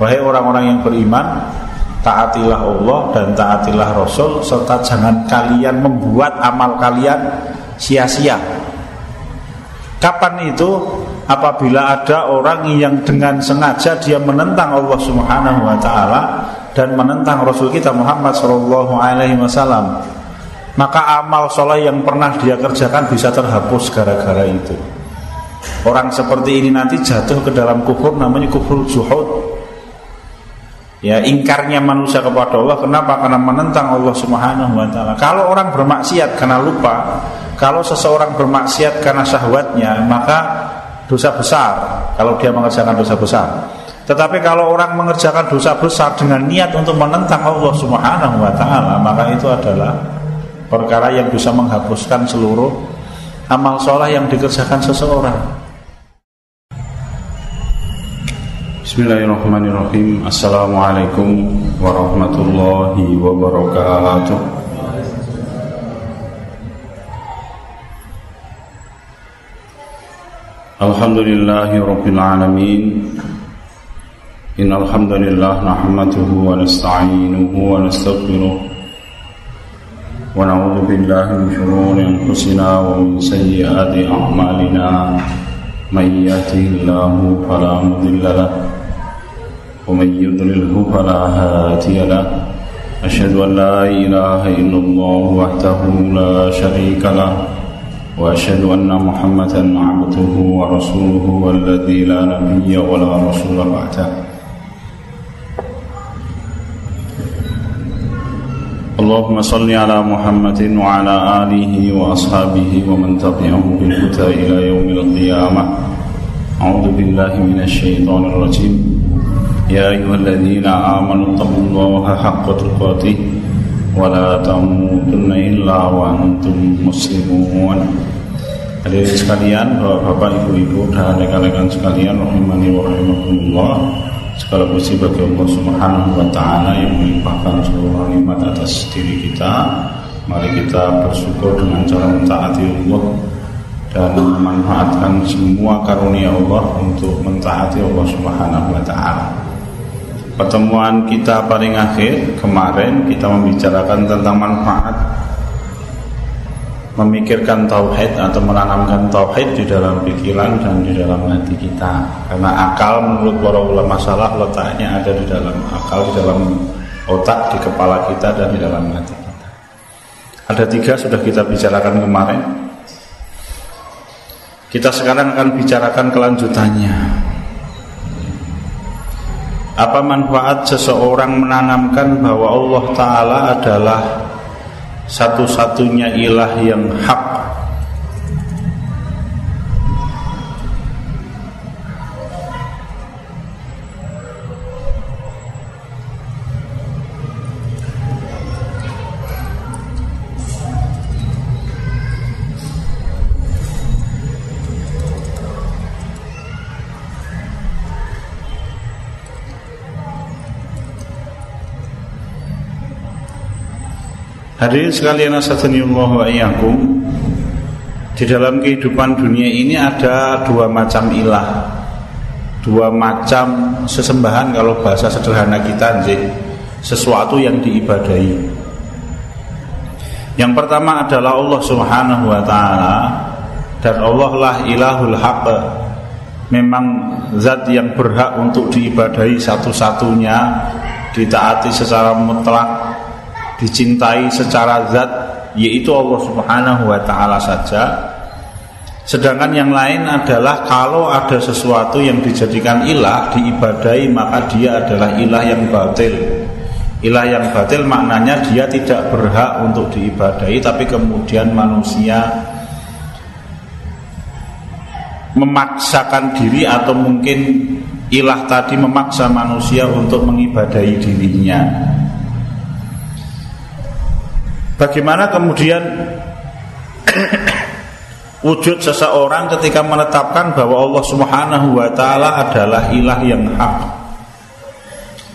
Wahai orang-orang yang beriman, taatilah Allah dan taatilah Rasul serta jangan kalian membuat amal kalian sia-sia. Kapan itu? Apabila ada orang yang dengan sengaja dia menentang Allah Subhanahu wa taala dan menentang Rasul kita Muhammad sallallahu alaihi wasallam, maka amal soleh yang pernah dia kerjakan bisa terhapus gara-gara itu. Orang seperti ini nanti jatuh ke dalam kufur namanya kufur zuhud Ya ingkarnya manusia kepada Allah Kenapa? Karena menentang Allah subhanahu wa ta'ala. Kalau orang bermaksiat karena lupa Kalau seseorang bermaksiat karena syahwatnya Maka dosa besar. Kalau dia mengerjakan dosa besar. Tetapi kalau orang mengerjakan dosa besar Dengan niat untuk menentang Allah subhanahu wa ta'ala Maka itu adalah Perkara yang bisa menghapuskan seluruh Amal sholat yang dikerjakan seseorang Bismillahirrahmanirrahim Assalamualaikum warahmatullahi wabarakatuh Alhamdulillahi rabbil alamin Innal hamdalillah wa nasta'inuhu wa nastaghfiruh wa na'udzu billahi min shururi anfusina wa min sayyiati a'malina may yahdihillahu fala mudilla lahu ومن يضلله فلا هادي له. أشهد أن لا إله إلا الله وحده لا شريك له. وأشهد أن محمدا عبده ورسوله والذي لا نبي ولا رسول بعده. اللهم صل على محمد وعلى آله وأصحابه ومن تبعه بالهدى إلى يوم القيامة. أعوذ بالله من الشيطان الرجيم. يا أيها الذين آمنوا اتقوا الله حق تقاته ولا تموتن إلا وأنتم مسلمون Hadirin sekalian, bapak-bapak, ibu-ibu dan rekan-rekan sekalian rahimani wa rahimakumullah. Segala puji bagi Allah Subhanahu wa taala yang melimpahkan seluruh nikmat atas diri kita. Mari kita bersyukur dengan cara mentaati Allah dan memanfaatkan semua karunia Allah untuk mentaati Allah Subhanahu wa taala. Pertemuan kita paling akhir kemarin kita membicarakan tentang manfaat memikirkan tauhid atau menanamkan tauhid di dalam pikiran dan di dalam hati kita. Karena akal menurut para ulama masalah letaknya ada di dalam akal, di dalam otak, di kepala kita dan di dalam hati kita. Ada tiga sudah kita bicarakan kemarin. Kita sekarang akan bicarakan kelanjutannya. Apa manfaat seseorang menanamkan bahwa Allah Ta'ala adalah satu-satunya ilah yang hak Hadirin sekalian Allah wa iyyakum. Di dalam kehidupan dunia ini ada dua macam ilah. Dua macam sesembahan kalau bahasa sederhana kita nggih, sesuatu yang diibadahi. Yang pertama adalah Allah Subhanahu wa taala dan Allah lah ilahul haq. Memang zat yang berhak untuk diibadahi satu-satunya, ditaati secara mutlak dicintai secara zat yaitu Allah Subhanahu wa taala saja. Sedangkan yang lain adalah kalau ada sesuatu yang dijadikan ilah diibadai maka dia adalah ilah yang batil. Ilah yang batil maknanya dia tidak berhak untuk diibadai tapi kemudian manusia memaksakan diri atau mungkin ilah tadi memaksa manusia untuk mengibadai dirinya. Bagaimana kemudian wujud seseorang ketika menetapkan bahwa Allah Subhanahu wa taala adalah ilah yang hak.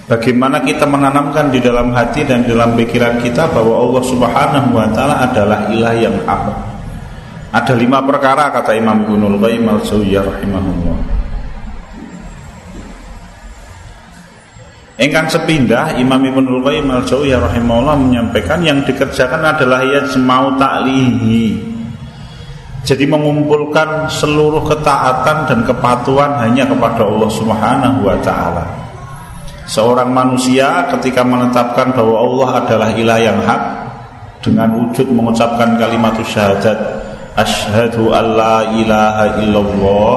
Bagaimana kita menanamkan di dalam hati dan di dalam pikiran kita bahwa Allah Subhanahu wa taala adalah ilah yang hak. Ada lima perkara kata Imam Ibnul Qayyim al-Jauziyah rahimahullah. Engkang sepindah Imam Ibnu Qayyim al-Jauziyah rahimahullah menyampaikan yang dikerjakan adalah ya semau taklihi. Jadi mengumpulkan seluruh ketaatan dan kepatuhan hanya kepada Allah Subhanahu wa taala. Seorang manusia ketika menetapkan bahwa Allah adalah ilah yang hak dengan wujud mengucapkan kalimat syahadat asyhadu alla ilaha illallah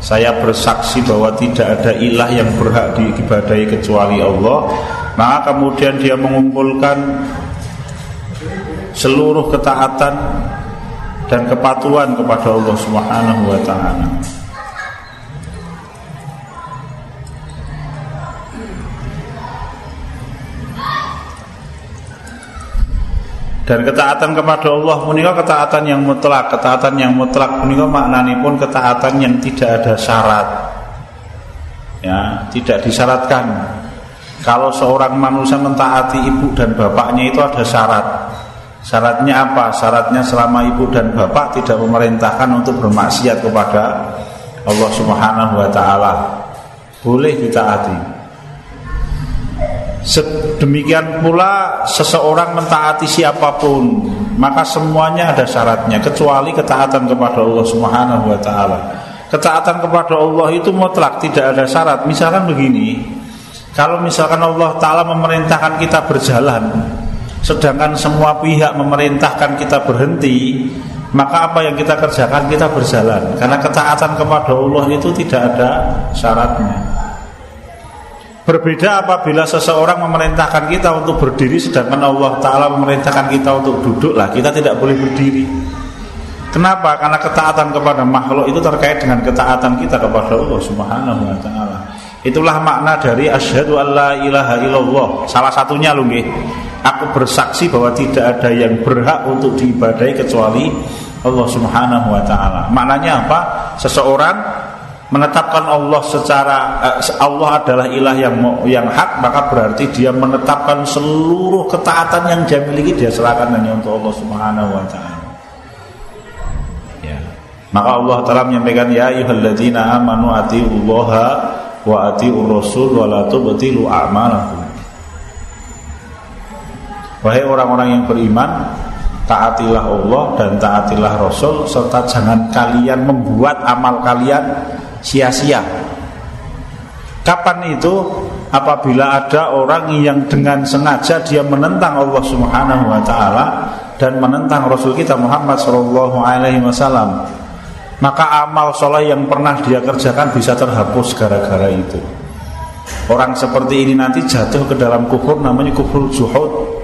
saya bersaksi bahwa tidak ada ilah yang berhak diibadahi kecuali Allah. Maka kemudian dia mengumpulkan seluruh ketaatan dan kepatuhan kepada Allah Subhanahu wa taala Dan ketaatan kepada Allah punika ketaatan yang mutlak, ketaatan yang mutlak punika pun ketaatan yang tidak ada syarat. Ya, tidak disyaratkan. Kalau seorang manusia mentaati ibu dan bapaknya itu ada syarat. Syaratnya apa? Syaratnya selama ibu dan bapak tidak memerintahkan untuk bermaksiat kepada Allah Subhanahu wa taala. Boleh ditaati. Sedemikian pula seseorang mentaati siapa pun Maka semuanya ada syaratnya Kecuali ketaatan kepada Allah Subhanahu wa ta'ala. Ketaatan kepada Allah itu mutlak Tidak ada syarat. Misalkan begini Kalau misalkan Allah Ta'ala memerintahkan kita berjalan Sedangkan semua pihak memerintahkan kita berhenti Maka apa yang kita kerjakan? Kita berjalan. Karena ketaatan kepada Allah itu tidak ada syaratnya Berbeda apabila seseorang memerintahkan kita untuk berdiri sedangkan Allah Ta'ala memerintahkan kita untuk duduk lah Kita tidak boleh berdiri Kenapa? Karena ketaatan kepada makhluk itu terkait dengan ketaatan kita kepada Allah Subhanahu wa taala. Itulah makna dari asyhadu alla ilaha illallah. Salah satunya loh nggih. Aku bersaksi bahwa tidak ada yang berhak untuk diibadahi kecuali Allah Subhanahu wa taala. Maknanya apa? Seseorang menetapkan Allah secara eh, Allah adalah ilah yang yang hak maka berarti dia menetapkan seluruh ketaatan yang dia miliki dia serahkan hanya untuk Allah Subhanahu wa taala. Ya. Maka Allah telah menyampaikan ya ayyuhalladzina amanu atiullaha wa atiur rasul wa la tubtilu a'malakum. Wahai orang-orang yang beriman, taatilah Allah dan taatilah Rasul serta jangan kalian membuat amal kalian sia-sia. Kapan itu? Apabila ada orang yang dengan sengaja dia menentang Allah Subhanahu wa taala dan menentang Rasul kita Muhammad sallallahu alaihi wasallam. Maka amal soleh yang pernah dia kerjakan bisa terhapus gara-gara itu. Orang seperti ini nanti jatuh ke dalam kufur namanya kufur zuhud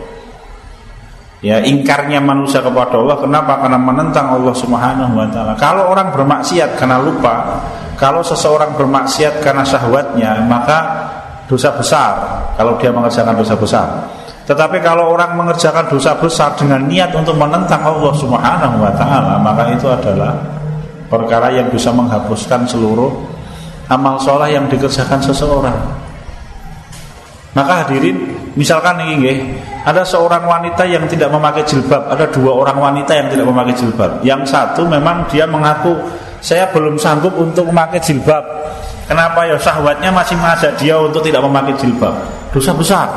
ya ingkarnya manusia kepada Allah kenapa karena menentang Allah Subhanahu wa taala kalau orang bermaksiat karena lupa kalau seseorang bermaksiat karena syahwatnya, maka dosa besar kalau dia mengerjakan dosa besar. Tetapi kalau orang mengerjakan dosa besar dengan niat untuk menentang Allah Subhanahu wa taala, maka itu adalah perkara yang bisa menghapuskan seluruh amal soleh yang dikerjakan seseorang. Maka hadirin, misalkan ini ada seorang wanita yang tidak memakai jilbab, ada dua orang wanita yang tidak memakai jilbab. Yang satu memang dia mengaku saya belum sanggup untuk memakai jilbab. Kenapa ya syahwatnya masih mengajak dia untuk tidak memakai jilbab? Dosa besar.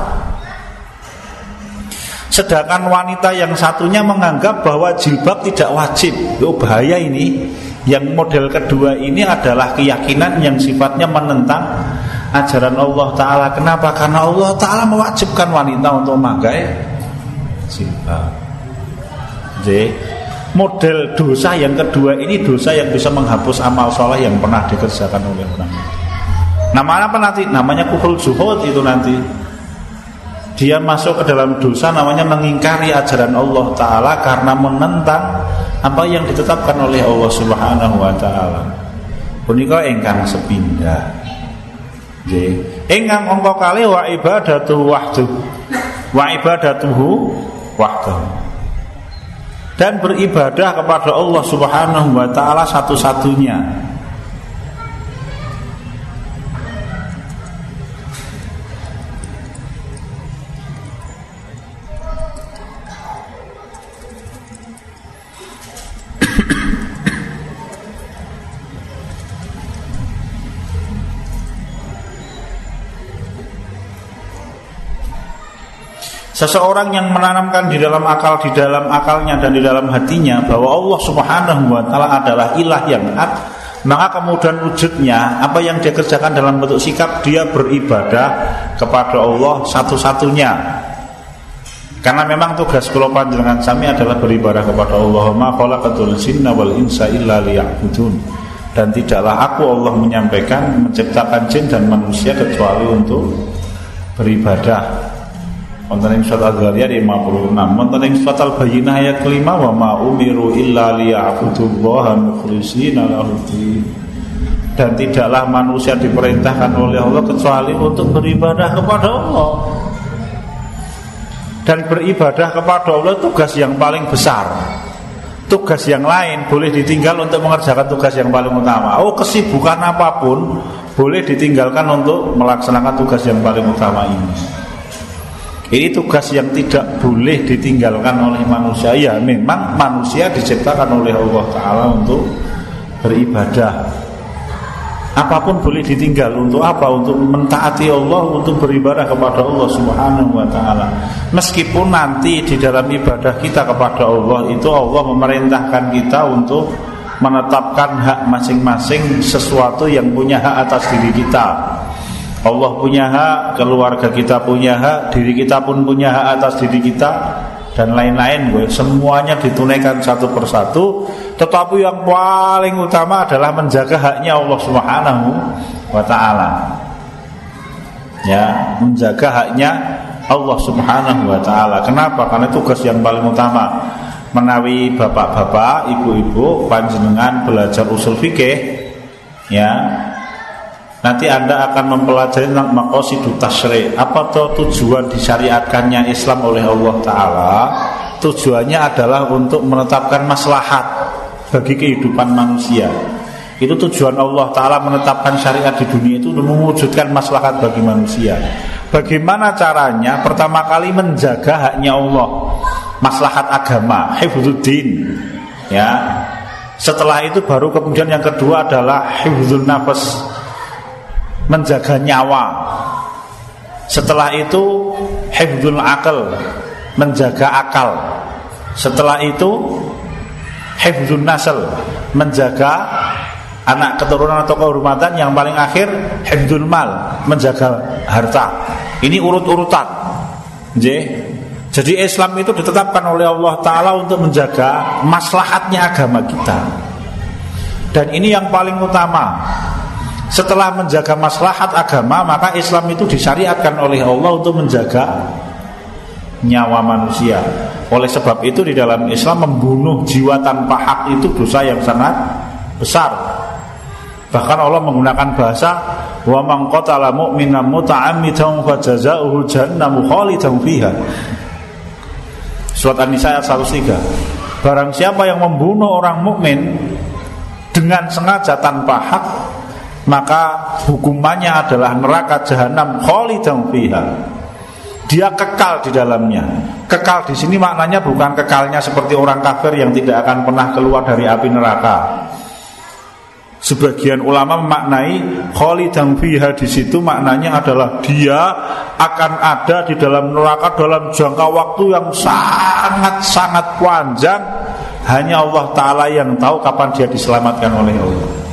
Sedangkan wanita yang satunya menganggap bahwa jilbab tidak wajib. Oh bahaya ini. Yang model kedua ini adalah keyakinan yang sifatnya menentang ajaran Allah Ta'ala Kenapa? Karena Allah Ta'ala mewajibkan wanita untuk memakai jilbab Jadi model dosa yang kedua ini dosa yang bisa menghapus amal soleh yang pernah dikerjakan oleh orang. Namanya apa nanti? Namanya kufur zuhud itu nanti. Dia masuk ke dalam dosa namanya mengingkari ajaran Allah Ta'ala karena menentang apa yang ditetapkan oleh Allah Subhanahu Wa Ta'ala. Punika engkang sepindah. Engkang ongko kali wa ibadatu wahdu. Wa ibadatuhu wahdu dan beribadah kepada Allah Subhanahu wa taala satu-satunya. Seseorang yang menanamkan di dalam akal, di dalam akalnya dan di dalam hatinya bahwa Allah Subhanahu wa taala adalah ilah yang hak, maka kemudian wujudnya apa yang dia kerjakan dalam bentuk sikap dia beribadah kepada Allah satu-satunya. Karena memang tugas kula panjenengan sami adalah beribadah kepada Allah. Ma jinna wal insa illa liya'budun. Dan tidaklah aku Allah menyampaikan menciptakan jin dan manusia kecuali untuk beribadah Wonten ing surat Al-Zariyat 56. Wonten ing surat Al-Bayyinah ayat kelima wa ma umiru illa liya'budullaha mukhlishina lahu Dan tidaklah manusia diperintahkan oleh Allah kecuali untuk beribadah kepada Allah. Dan beribadah kepada Allah tugas yang paling besar. Tugas yang lain boleh ditinggal untuk mengerjakan tugas yang paling utama. Oh, kesibukan apa pun boleh ditinggalkan untuk melaksanakan tugas yang paling utama ini. Ini tugas yang tidak boleh ditinggalkan oleh manusia. Ya memang manusia diciptakan oleh Allah Ta'ala untuk beribadah. Apa pun boleh ditinggal Untuk apa? Untuk mentaati Allah Untuk beribadah kepada Allah Subhanahu wa ta'ala. Meskipun nanti di dalam ibadah kita kepada Allah Itu Allah memerintahkan kita untuk Menetapkan hak masing-masing Sesuatu yang punya hak atas diri kita Allah punya hak, keluarga kita punya hak, diri kita pun punya hak atas diri kita dan lain-lain. Gue semuanya ditunaikan satu persatu. Tetapi yang paling utama adalah menjaga haknya Allah Subhanahu wa taala. Ya menjaga haknya Allah Subhanahu wa taala. Kenapa? Karena tugas yang paling utama. Menawi bapak-bapak ibu-ibu panjenengan belajar usul fikih ya Nanti Anda akan mempelajari tentang maqasidut tasyri. Apa tuh tujuan disyariatkannya Islam oleh Allah taala? Tujuannya adalah untuk menetapkan maslahat bagi kehidupan manusia. Itu tujuan Allah taala menetapkan syariat di dunia itu untuk mewujudkan maslahat bagi manusia. Bagaimana caranya? Pertama kali menjaga haknya Allah, maslahat agama, hifdzuddin. Ya. Setelah itu baru kemudian yang kedua adalah hifdzun nafas, menjaga nyawa. Setelah itu hifdzul akal, menjaga akal. Setelah itu hifdzun nasl, menjaga anak keturunan atau kehormatan yang paling akhir hifdzul mal, menjaga harta. Ini urut-urutan. Jadi Islam itu ditetapkan oleh Allah Ta'ala untuk menjaga maslahatnya agama kita Dan ini yang paling utama setelah menjaga maslahat agama Maka Islam itu disyariatkan oleh Allah Untuk menjaga nyawa manusia Oleh sebab itu di dalam Islam Membunuh jiwa tanpa hak itu dosa yang sangat besar Bahkan Allah menggunakan bahasa wa man qatala mu'minan muta'ammidan fa jazaohu jahannamu khalidan fiha. Surat An-Nisa ayat 103. Barang siapa yang membunuh orang mukmin dengan sengaja tanpa hak maka hukumannya adalah neraka jahanam khalidan fiha. Dia kekal di dalamnya. Kekal di sini maknanya bukan kekalnya seperti orang kafir yang tidak akan pernah keluar dari api neraka. Sebagian ulama memaknai khalidan fiha di situ maknanya adalah dia akan ada di dalam neraka dalam jangka waktu yang sangat-sangat panjang. Hanya Allah Ta'ala yang tahu kapan dia diselamatkan oleh Allah.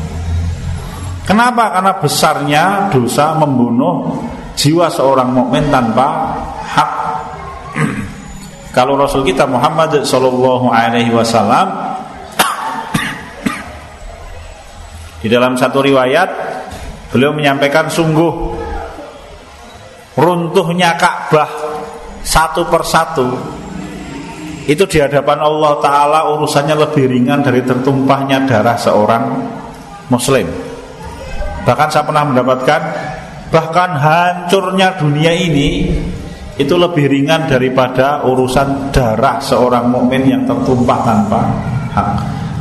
Kenapa? Karena besarnya dosa membunuh jiwa seorang mukmin tanpa hak. Kalau Rasul kita Muhammad Shallallahu Alaihi Wasallam di dalam satu riwayat beliau menyampaikan sungguh runtuhnya Ka'bah satu persatu itu di hadapan Allah Taala urusannya lebih ringan dari tertumpahnya darah seorang Muslim. Bahkan saya pernah mendapatkan bahkan hancurnya dunia ini itu lebih ringan daripada urusan darah seorang mukmin yang tertumpah tanpa hak.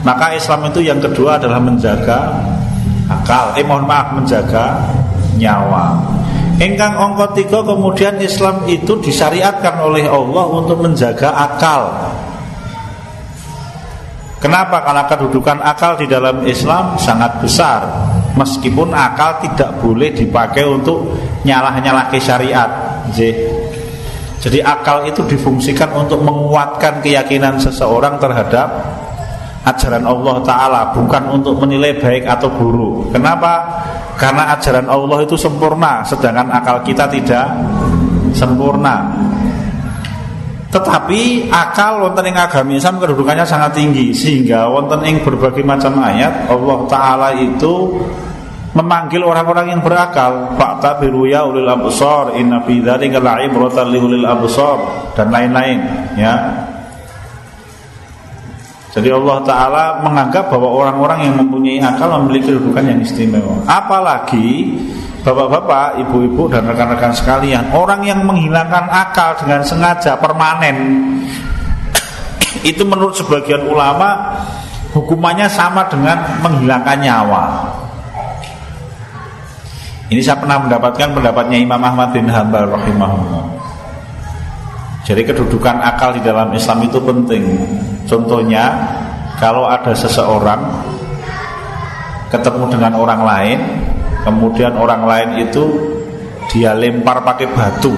Maka Islam itu yang kedua adalah menjaga akal. Eh mohon maaf menjaga nyawa. Engkang ongkot tiga kemudian Islam itu disyariatkan oleh Allah untuk menjaga akal. Kenapa? Karena kedudukan akal di dalam Islam sangat besar meskipun akal tidak boleh dipakai untuk nyalah-nyalah ke syariat. Jadi akal itu difungsikan untuk menguatkan keyakinan seseorang terhadap ajaran Allah Ta'ala Bukan untuk menilai baik atau buruk Kenapa? Karena ajaran Allah itu sempurna Sedangkan akal kita tidak sempurna tetapi akal wonten ing agami Islam kedudukannya sangat tinggi sehingga wonten ing berbagai macam ayat Allah taala itu memanggil orang-orang yang berakal. Fakta biru ya ulil absar inna fi dzalika la'ibratan ulil absar dan lain-lain ya. Jadi Allah Ta'ala menganggap bahwa orang-orang yang mempunyai akal memiliki kedudukan yang istimewa. Apalagi Bapak-bapak, ibu-ibu dan rekan-rekan sekalian Orang yang menghilangkan akal dengan sengaja permanen Itu menurut sebagian ulama Hukumannya sama dengan menghilangkan nyawa. Ini saya pernah mendapatkan pendapatnya Imam Ahmad bin Hanbal rahimahullah. Jadi kedudukan akal di dalam Islam itu penting. Contohnya kalau ada seseorang ketemu dengan orang lain, kemudian orang lain itu dia lempar pakai batu.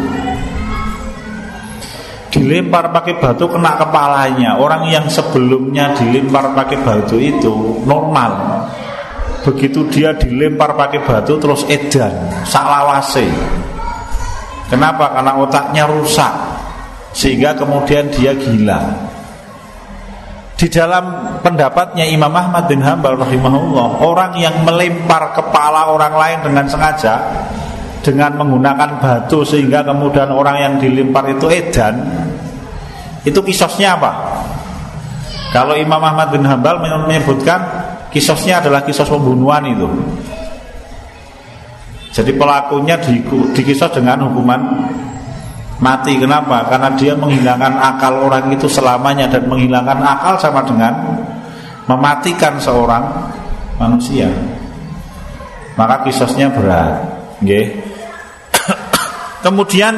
Dilempar pakai batu kena kepalanya. Orang yang sebelumnya dilempar pakai batu itu normal. Begitu dia dilempar pakai batu terus edan, salawase. Kenapa? Karena otaknya rusak sehingga kemudian dia gila. Di dalam pendapatnya Imam Ahmad bin Hambal rahimahullah Orang yang melempar kepala orang lain dengan sengaja Dengan menggunakan batu sehingga kemudian orang yang dilempar itu edan Itu kisosnya apa? Kalau Imam Ahmad bin Hambal menyebutkan Kisosnya adalah kisos pembunuhan itu Jadi pelakunya dikisos dengan hukuman mati kenapa? Karena dia menghilangkan akal orang itu selamanya dan menghilangkan akal sama dengan mematikan seorang manusia. Maka kisosnya berat. Okay. Kemudian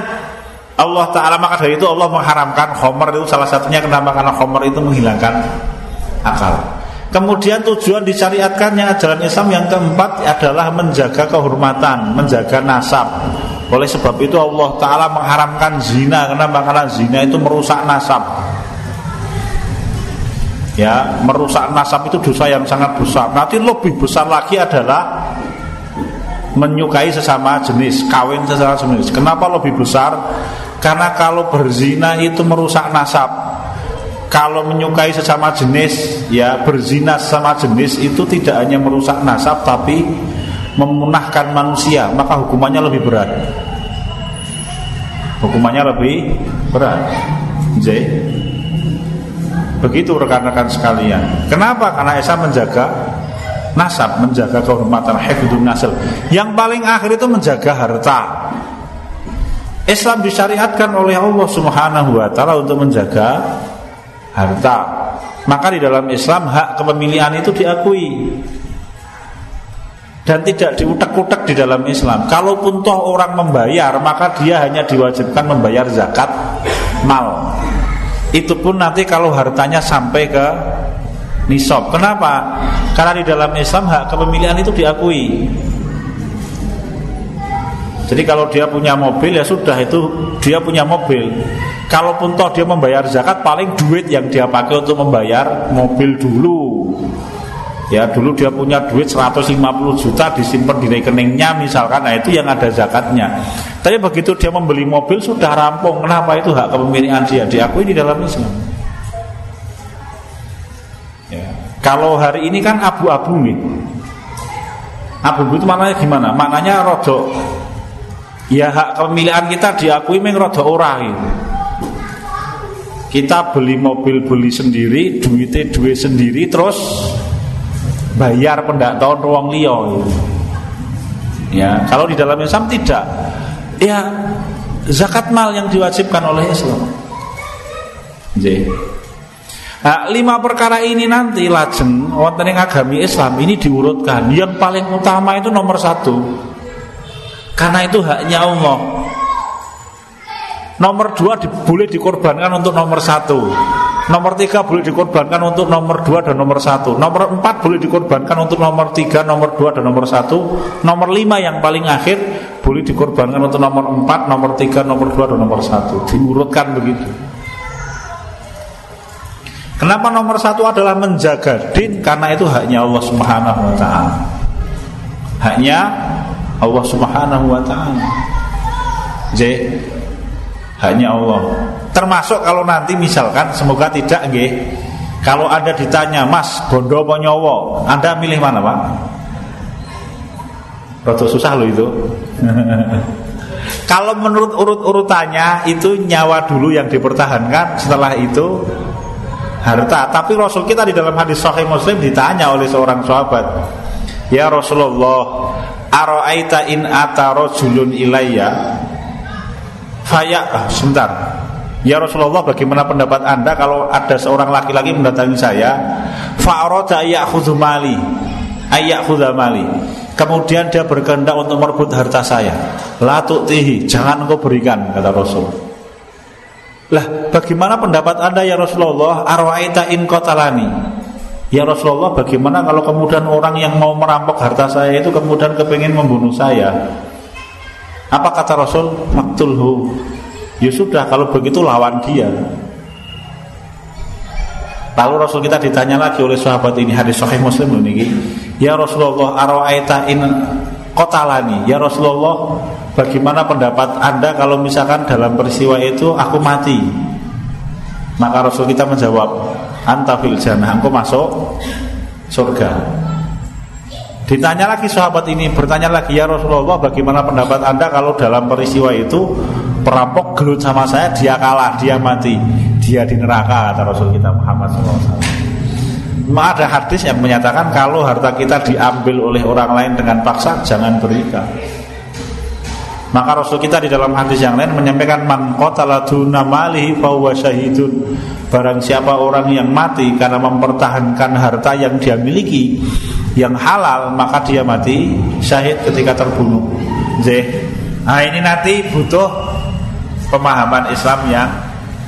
Allah Ta'ala maka dari itu Allah mengharamkan Homer itu salah satunya kenapa karena Homer itu menghilangkan akal Kemudian tujuan disyariatkannya ajaran Islam yang keempat adalah menjaga kehormatan, menjaga nasab oleh sebab itu Allah Ta'ala mengharamkan zina Kenapa? Karena zina itu merusak nasab Ya, merusak nasab itu dosa yang sangat besar Nanti lebih besar lagi adalah Menyukai sesama jenis Kawin sesama jenis Kenapa lebih besar? Karena kalau berzina itu merusak nasab kalau menyukai sesama jenis ya berzina sesama jenis itu tidak hanya merusak nasab tapi memunahkan manusia maka hukumannya lebih berat. Hukumannya lebih berat. J. Begitu rekan-rekan sekalian. Kenapa? Karena Esa menjaga nasab menjaga kehormatan hifdzun nasl yang paling akhir itu menjaga harta. Islam disyariatkan oleh Allah Subhanahu wa taala untuk menjaga harta. Maka di dalam Islam hak kepemilikan itu diakui dan tidak diutak-utak di dalam Islam. Kalaupun toh orang membayar, maka dia hanya diwajibkan membayar zakat mal. Itu pun nanti kalau hartanya sampai ke nisab. Kenapa? Karena di dalam Islam hak kepemilikan itu diakui. Jadi kalau dia punya mobil ya sudah itu dia punya mobil. Kalaupun toh dia membayar zakat paling duit yang dia pakai untuk membayar mobil dulu Ya dulu dia punya duit 150 juta disimpan di rekeningnya misalkan Nah itu yang ada zakatnya Tapi begitu dia membeli mobil sudah rampung Kenapa itu hak kepemilikan dia Diakui di dalam Islam ya. Kalau hari ini kan abu-abu nih Abu-abu itu maknanya gimana? Maknanya rodo Ya hak kepemilikan kita diakui meng rodo orang gitu. Kita beli mobil beli sendiri Duitnya duit sendiri Terus bayar tahun ruang liyo ya kalau di dalam Islam tidak. Ya zakat mal yang diwajibkan oleh Islam. Nah, lima perkara ini nanti lajeng wonten agami Islam ini diurutkan. Yang paling utama itu nomor satu, karena itu haknya Allah. Nomor dua di, boleh dikorbankan untuk nomor satu. Nomor tiga boleh dikorbankan untuk nomor dua dan nomor satu Nomor empat boleh dikorbankan untuk nomor tiga, nomor dua dan nomor satu Nomor lima yang paling akhir boleh dikorbankan untuk nomor 4, nomor 3, nomor 2, dan nomor 1 Diurutkan begitu Kenapa nomor satu adalah menjaga din? Karena itu haknya Allah Subhanahu wa taala. Haknya Allah Subhanahu wa taala. J haknya Allah. Termasuk kalau nanti misalkan semoga tidak nggih. Kalau ada ditanya, "Mas, bondo apa nyowo?" Anda milih mana, Pak? Rada susah loh itu. Kalau menurut urut-urutannya itu nyawa dulu yang dipertahankan, setelah itu harta. Tapi Rasul kita di dalam hadis Sahih Muslim ditanya oleh seorang sahabat, "Ya Rasulullah, aro'aita in ata rajulun ilayya?" Faya, ah, sebentar. Ya Rasulullah, bagaimana pendapat Anda kalau ada seorang laki-laki mendatangi saya, fa'arada ya'khudhu mali, ayya'khudha mali. Kemudian dia berkehendak untuk merebut harta saya. La tu'tihi, jangan engkau berikan, kata Rasul. Lah, bagaimana pendapat Anda ya Rasulullah? Arwa'ita in qatalani. Ya Rasulullah, bagaimana kalau kemudian orang yang mau merampok harta saya itu kemudian kepingin membunuh saya? Apa kata Rasul? Maktulhu. Ya sudah, kalau begitu lawan dia. Lalu Rasul kita ditanya lagi oleh sahabat ini hadis Sahih Muslim ini. Ya Rasulullah, arwa'ita in qatalani. Ya Rasulullah, Bagaimana pendapat anda kalau misalkan dalam peristiwa itu aku mati Maka Rasul kita menjawab Anta fil jannah, aku masuk surga Ditanya lagi sahabat ini, bertanya lagi ya Rasulullah bagaimana pendapat anda kalau dalam peristiwa itu Perampok gelut sama saya, dia kalah, dia mati Dia di neraka kata Rasul kita Muhammad SAW ada hadis yang menyatakan kalau harta kita diambil oleh orang lain dengan paksa jangan berikan maka Rasul kita di dalam hadis yang lain menyampaikan man qatala duna malihi fahuwa syahidun. Barang siapa orang yang mati karena mempertahankan harta yang dia miliki yang halal, maka dia mati syahid ketika terbunuh. Zeh. Nah, ini nanti butuh pemahaman Islam yang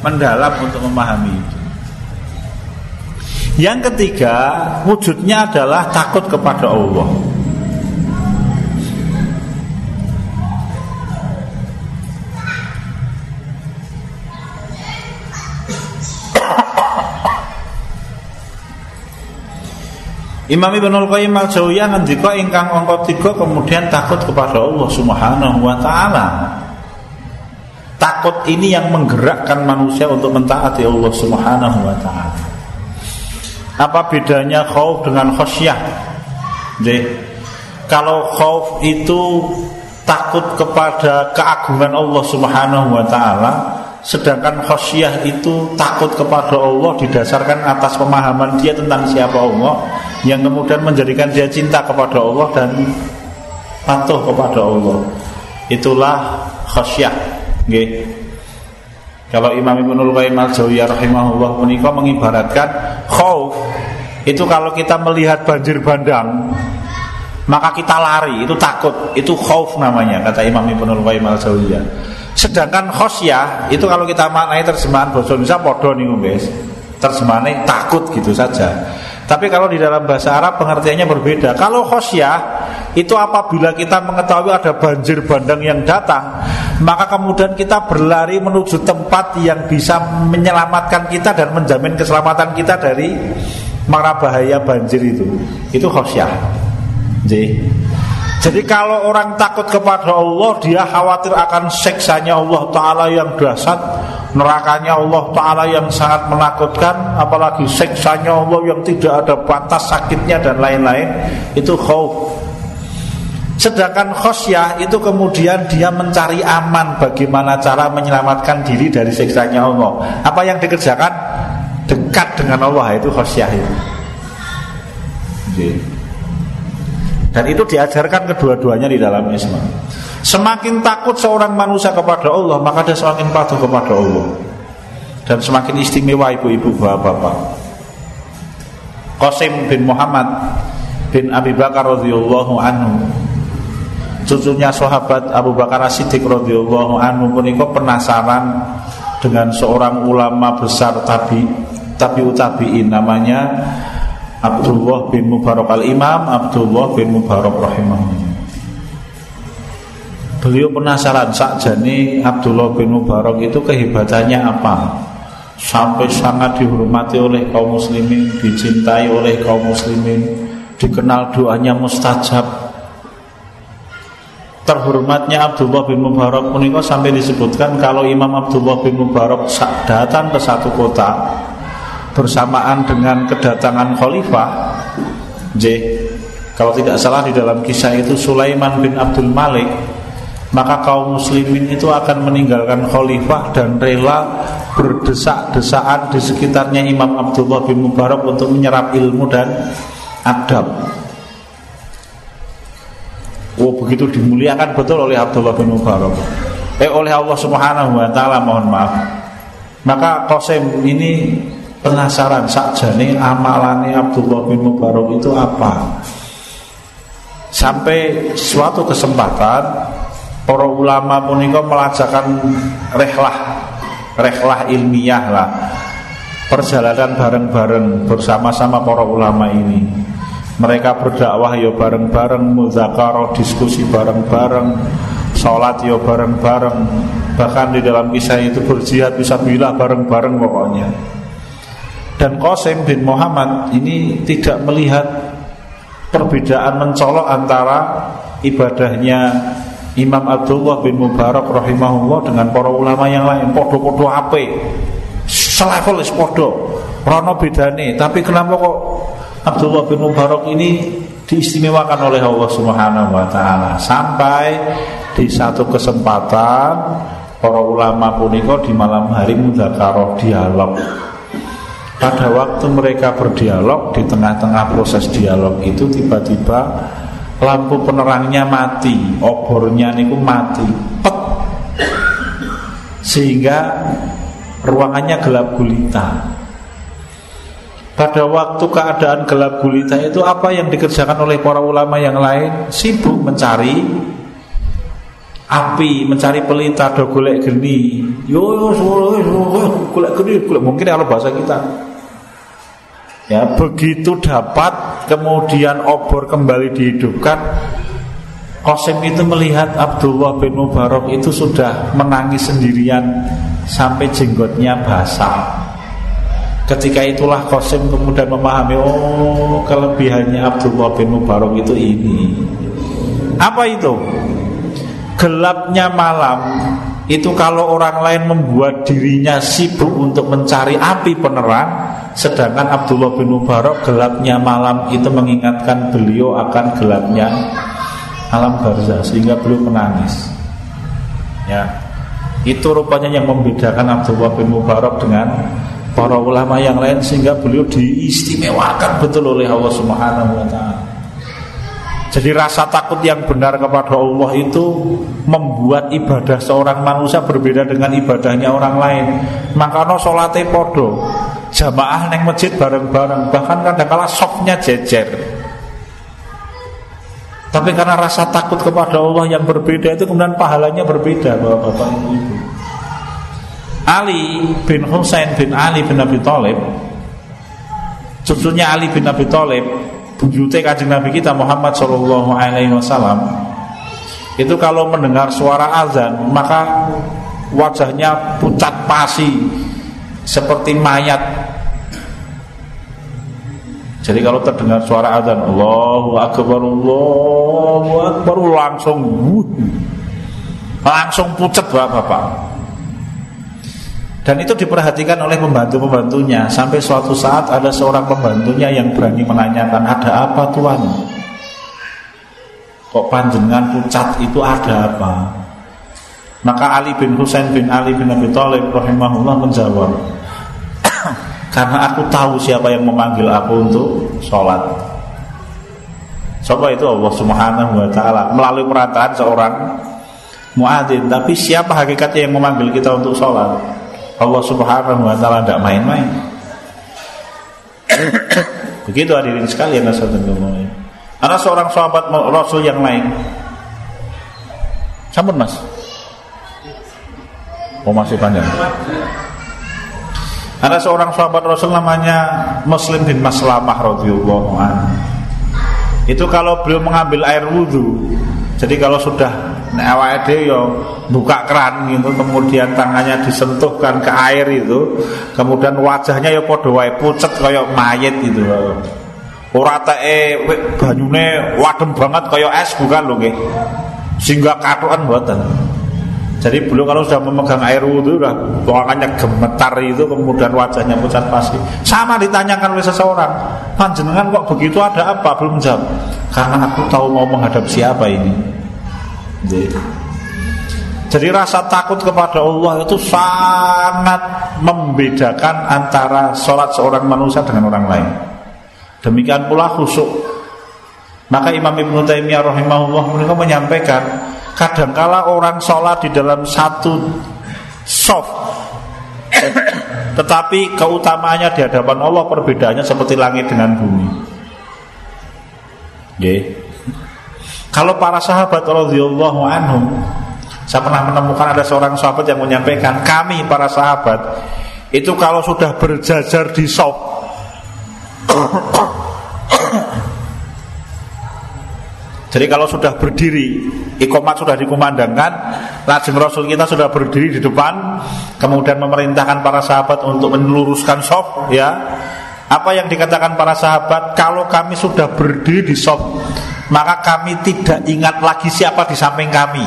mendalam untuk memahami. Yang ketiga, wujudnya adalah takut kepada Allah. Imam Ibnu Qayyim Al-Jauziyah ngendika ingkang angka tiga kemudian takut kepada Allah Subhanahu wa taala. Takut ini yang menggerakkan manusia untuk mentaati Allah Subhanahu wa taala. Apa bedanya khauf dengan khasyah? Jadi, kalau khauf itu takut kepada keagungan Allah Subhanahu wa taala, sedangkan khasyah itu takut kepada Allah didasarkan atas pemahaman dia tentang siapa Allah yang kemudian menjadikan dia cinta kepada Allah dan patuh kepada Allah. Itulah khasyah. Nggih. Kalau Imam Ibnu Qayyim Al-Jauziyah rahimahullah menika mengibaratkan khauf itu kalau kita melihat banjir bandang maka kita lari, itu takut, itu khauf namanya kata Imam Ibnu Qayyim Al-Jauziyah. Sedangkan khosyah itu kalau kita maknai terjemahan bahasa Indonesia podo nih guys. Terjemahannya takut gitu saja. Tapi kalau di dalam bahasa Arab pengertiannya berbeda. Kalau khosyah itu apabila kita mengetahui ada banjir bandang yang datang, maka kemudian kita berlari menuju tempat yang bisa menyelamatkan kita dan menjamin keselamatan kita dari mara bahaya banjir itu. Itu khosyah. Jadi, jadi kalau orang takut kepada Allah Dia khawatir akan seksanya Allah Ta'ala yang dahsyat Nerakanya Allah Ta'ala yang sangat menakutkan Apalagi seksanya Allah yang tidak ada batas sakitnya dan lain-lain Itu khauf Sedangkan khosyah itu kemudian dia mencari aman Bagaimana cara menyelamatkan diri dari seksanya Allah Apa yang dikerjakan? Dekat dengan Allah itu khosyah itu Jadi. Dan itu diajarkan kedua-duanya di dalam Islam. Semakin takut seorang manusia kepada Allah, maka dia semakin patuh kepada Allah. Dan semakin istimewa ibu-ibu bapak-bapak. Qasim bin Muhammad bin Abi Bakar radhiyallahu anhu cucunya sahabat Abu Bakar Siddiq radhiyallahu anhu menika penasaran dengan seorang ulama besar tabi tabiut tabiin namanya Abdullah bin Mubarak al-Imam Abdullah bin Mubarak rahimahullah Beliau penasaran sakjane Abdullah bin Mubarak itu kehebatannya apa? Sampai sangat dihormati oleh kaum muslimin, dicintai oleh kaum muslimin, dikenal doanya mustajab. Terhormatnya Abdullah bin Mubarak menikah sampai disebutkan kalau Imam Abdullah bin Mubarak datang ke satu kota bersamaan dengan kedatangan khalifah J kalau tidak salah di dalam kisah itu Sulaiman bin Abdul Malik maka kaum muslimin itu akan meninggalkan khalifah dan rela berdesak-desaan di sekitarnya Imam Abdullah bin Mubarak untuk menyerap ilmu dan adab. Oh begitu dimuliakan betul oleh Abdullah bin Mubarak. Eh oleh Allah Subhanahu wa taala mohon maaf. Maka Qasim ini penasaran sakjane amalane Abdullah bin Mubarak itu apa? Sampai suatu kesempatan para ulama punika melajakan rehlah rehlah ilmiah lah. Perjalanan bareng-bareng bersama-sama para ulama ini. Mereka berdakwah ya bareng-bareng muzakarah diskusi bareng-bareng sholat ya bareng-bareng. Bahkan di dalam kisah itu berjihad bisa bila bareng-bareng pokoknya dan Qasim bin Muhammad ini tidak melihat perbedaan mencolok antara ibadahnya Imam Abdullah bin Mubarak rahimahullah dengan para ulama yang lain. Podo-podo ape? Selevel is podo. Rono bedane. Tapi kenapa kok Abdullah bin Mubarak ini diistimewakan oleh Allah Subhanahu wa taala? Sampai di satu kesempatan para ulama punika di malam hari mudzakarah dialog pada waktu mereka berdialog di tengah-tengah proses dialog itu tiba-tiba lampu penerangnya mati, obornya niku mati, pet. Sehingga ruangannya gelap gulita. Pada waktu keadaan gelap gulita itu apa yang dikerjakan oleh para ulama yang lain? Sibuk mencari api, mencari pelita, do golek geni. Yo yo golek geni, golek mungkin kalau bahasa kita. Ya, begitu dapat kemudian obor kembali dihidupkan Qasim itu melihat Abdullah bin Mubarak itu sudah menangis sendirian sampai jenggotnya basah. Ketika itulah Qasim kemudian memahami oh kelebihannya Abdullah bin Mubarak itu ini. Apa itu? Gelapnya malam itu kalau orang lain membuat dirinya sibuk untuk mencari api penerang Sedangkan Abdullah bin Mubarak gelapnya malam itu mengingatkan beliau akan gelapnya alam barzah sehingga beliau menangis. Ya. Itu rupanya yang membedakan Abdullah bin Mubarak dengan para ulama yang lain sehingga beliau diistimewakan betul oleh Allah Subhanahu wa taala. Jadi rasa takut yang benar kepada Allah itu membuat ibadah seorang manusia berbeda dengan ibadahnya orang lain. Maka no solate podo, jamaah neng masjid bareng-bareng bahkan kadang-kala softnya jejer. Tapi karena rasa takut kepada Allah yang berbeda itu kemudian pahalanya berbeda bapak-bapak ibu-ibu. Ali bin Husain bin Ali bin Abi Thalib cucunya Ali bin Abi Thalib bujute kajing Nabi kita Muhammad Shallallahu Alaihi Wasallam itu kalau mendengar suara azan maka wajahnya pucat pasi seperti mayat. Jadi kalau terdengar suara azan Allahu Akbar Allahu Akbar langsung langsung pucat bapak-bapak. Dan itu diperhatikan oleh pembantu-pembantunya Sampai suatu saat ada seorang pembantunya yang berani menanyakan Ada apa tuan? Kok panjenengan pucat itu ada apa? Maka Ali bin Husain bin Ali bin Abi Thalib rahimahullah menjawab, karena aku tahu siapa yang memanggil aku untuk sholat. Coba itu Allah Subhanahu wa taala melalui perataan seorang muadzin, tapi siapa hakikatnya yang memanggil kita untuk sholat? Allah Subhanahu wa taala tidak main-main. Begitu hadirin sekalian Ada seorang sahabat Rasul yang lain. Sampun Mas. Oh masih panjang. Ada seorang sahabat Rasul namanya Muslim bin Maslamah radhiyallahu anhu. Itu kalau beliau mengambil air wudhu, jadi kalau sudah dhewe yo buka keran gitu, kemudian tangannya disentuhkan ke air itu, kemudian wajahnya ya wae pucet kaya mayit gitu. Ora teke banyune wadem banget kaya es bukan nggih. Sehingga katukan mboten. Jadi beliau kalau sudah memegang air wudhu udah tangannya gemetar itu kemudian wajahnya pucat pasti. Sama ditanyakan oleh seseorang, panjenengan kok begitu ada apa? Belum jawab. Karena aku tahu mau menghadap siapa ini. Jadi rasa takut kepada Allah itu sangat membedakan antara sholat seorang manusia dengan orang lain. Demikian pula khusyuk. Maka Imam Ibn Taimiyah rahimahullah menyampaikan Kadangkala orang sholat di dalam satu soft Tetapi keutamanya di hadapan Allah perbedaannya seperti langit dengan bumi Oke. Kalau para sahabat radhiyallahu anhum saya pernah menemukan ada seorang sahabat yang menyampaikan kami para sahabat itu kalau sudah berjajar di soft Jadi kalau sudah berdiri, ikomat sudah dikumandangkan, lajeng Rasul kita sudah berdiri di depan, kemudian memerintahkan para sahabat untuk meluruskan soft, ya. Apa yang dikatakan para sahabat, kalau kami sudah berdiri di soft, maka kami tidak ingat lagi siapa di samping kami.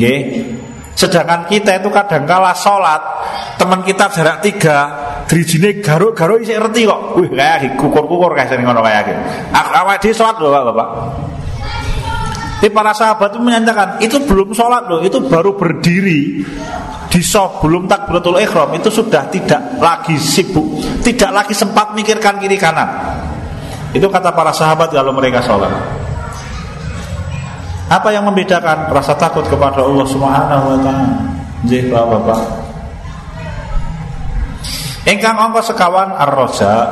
Nggih. Sedangkan kita itu kadang kala sholat Teman kita jarak tiga Drijine garuk-garuk isi ngerti kok. Wih kayak kukur-kukur kayak sini ngono kayak gitu. Awal di sholat loh bapak. Tapi para sahabat itu menyatakan Itu belum sholat loh Itu baru berdiri Di soft belum takbiratul ikhram Itu sudah tidak lagi sibuk Tidak lagi sempat mikirkan kiri kanan. Itu kata para sahabat kalau mereka sholat. Apa yang membedakan? Rasa takut kepada Allah Subhanahu wa taala? Nggih, Bapak. Ingkang angka sekawan ar-raja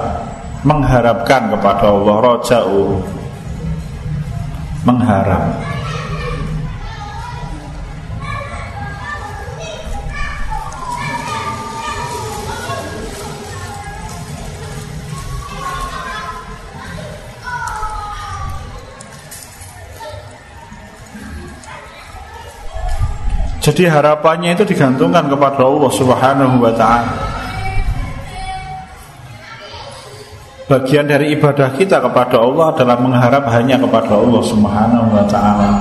mengharapkan kepada Allah raja'u mengharap Jadi harapannya itu digantungkan kepada Allah Subhanahu wa taala. Bagian dari ibadah kita kepada Allah adalah mengharap hanya kepada Allah Subhanahu wa taala.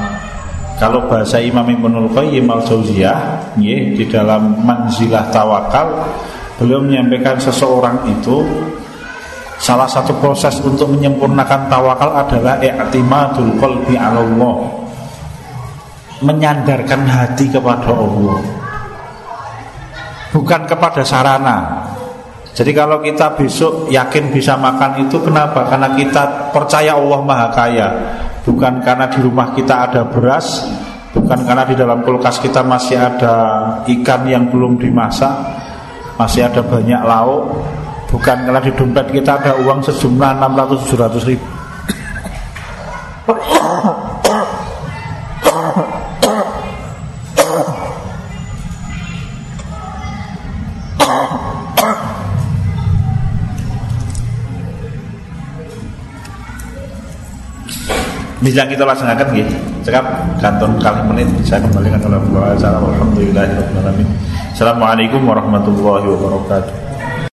Kalau bahasa Imam Ibnul Qayyim Al-Jauziyah, di dalam Manzilah Tawakal, beliau menyampaikan seseorang itu salah satu proses untuk menyempurnakan tawakal adalah i'timadul qalbi 'ala Allah. Menyandarkan hati kepada Allah. Bukan kepada sarana jadi kalau kita besok yakin bisa makan itu kenapa? Karena kita percaya Allah Maha Kaya Bukan karena di rumah kita ada beras Bukan karena di dalam kulkas kita masih ada ikan yang belum dimasak Masih ada banyak lauk Bukan karena di dompet kita ada uang sejumlah 600-700 ribu bisa kita laksanakan gitu cekap kanton kali menit. Saya kembalikan dalam doa Alhamdulillah. Assalamualaikum warahmatullahi wabarakatuh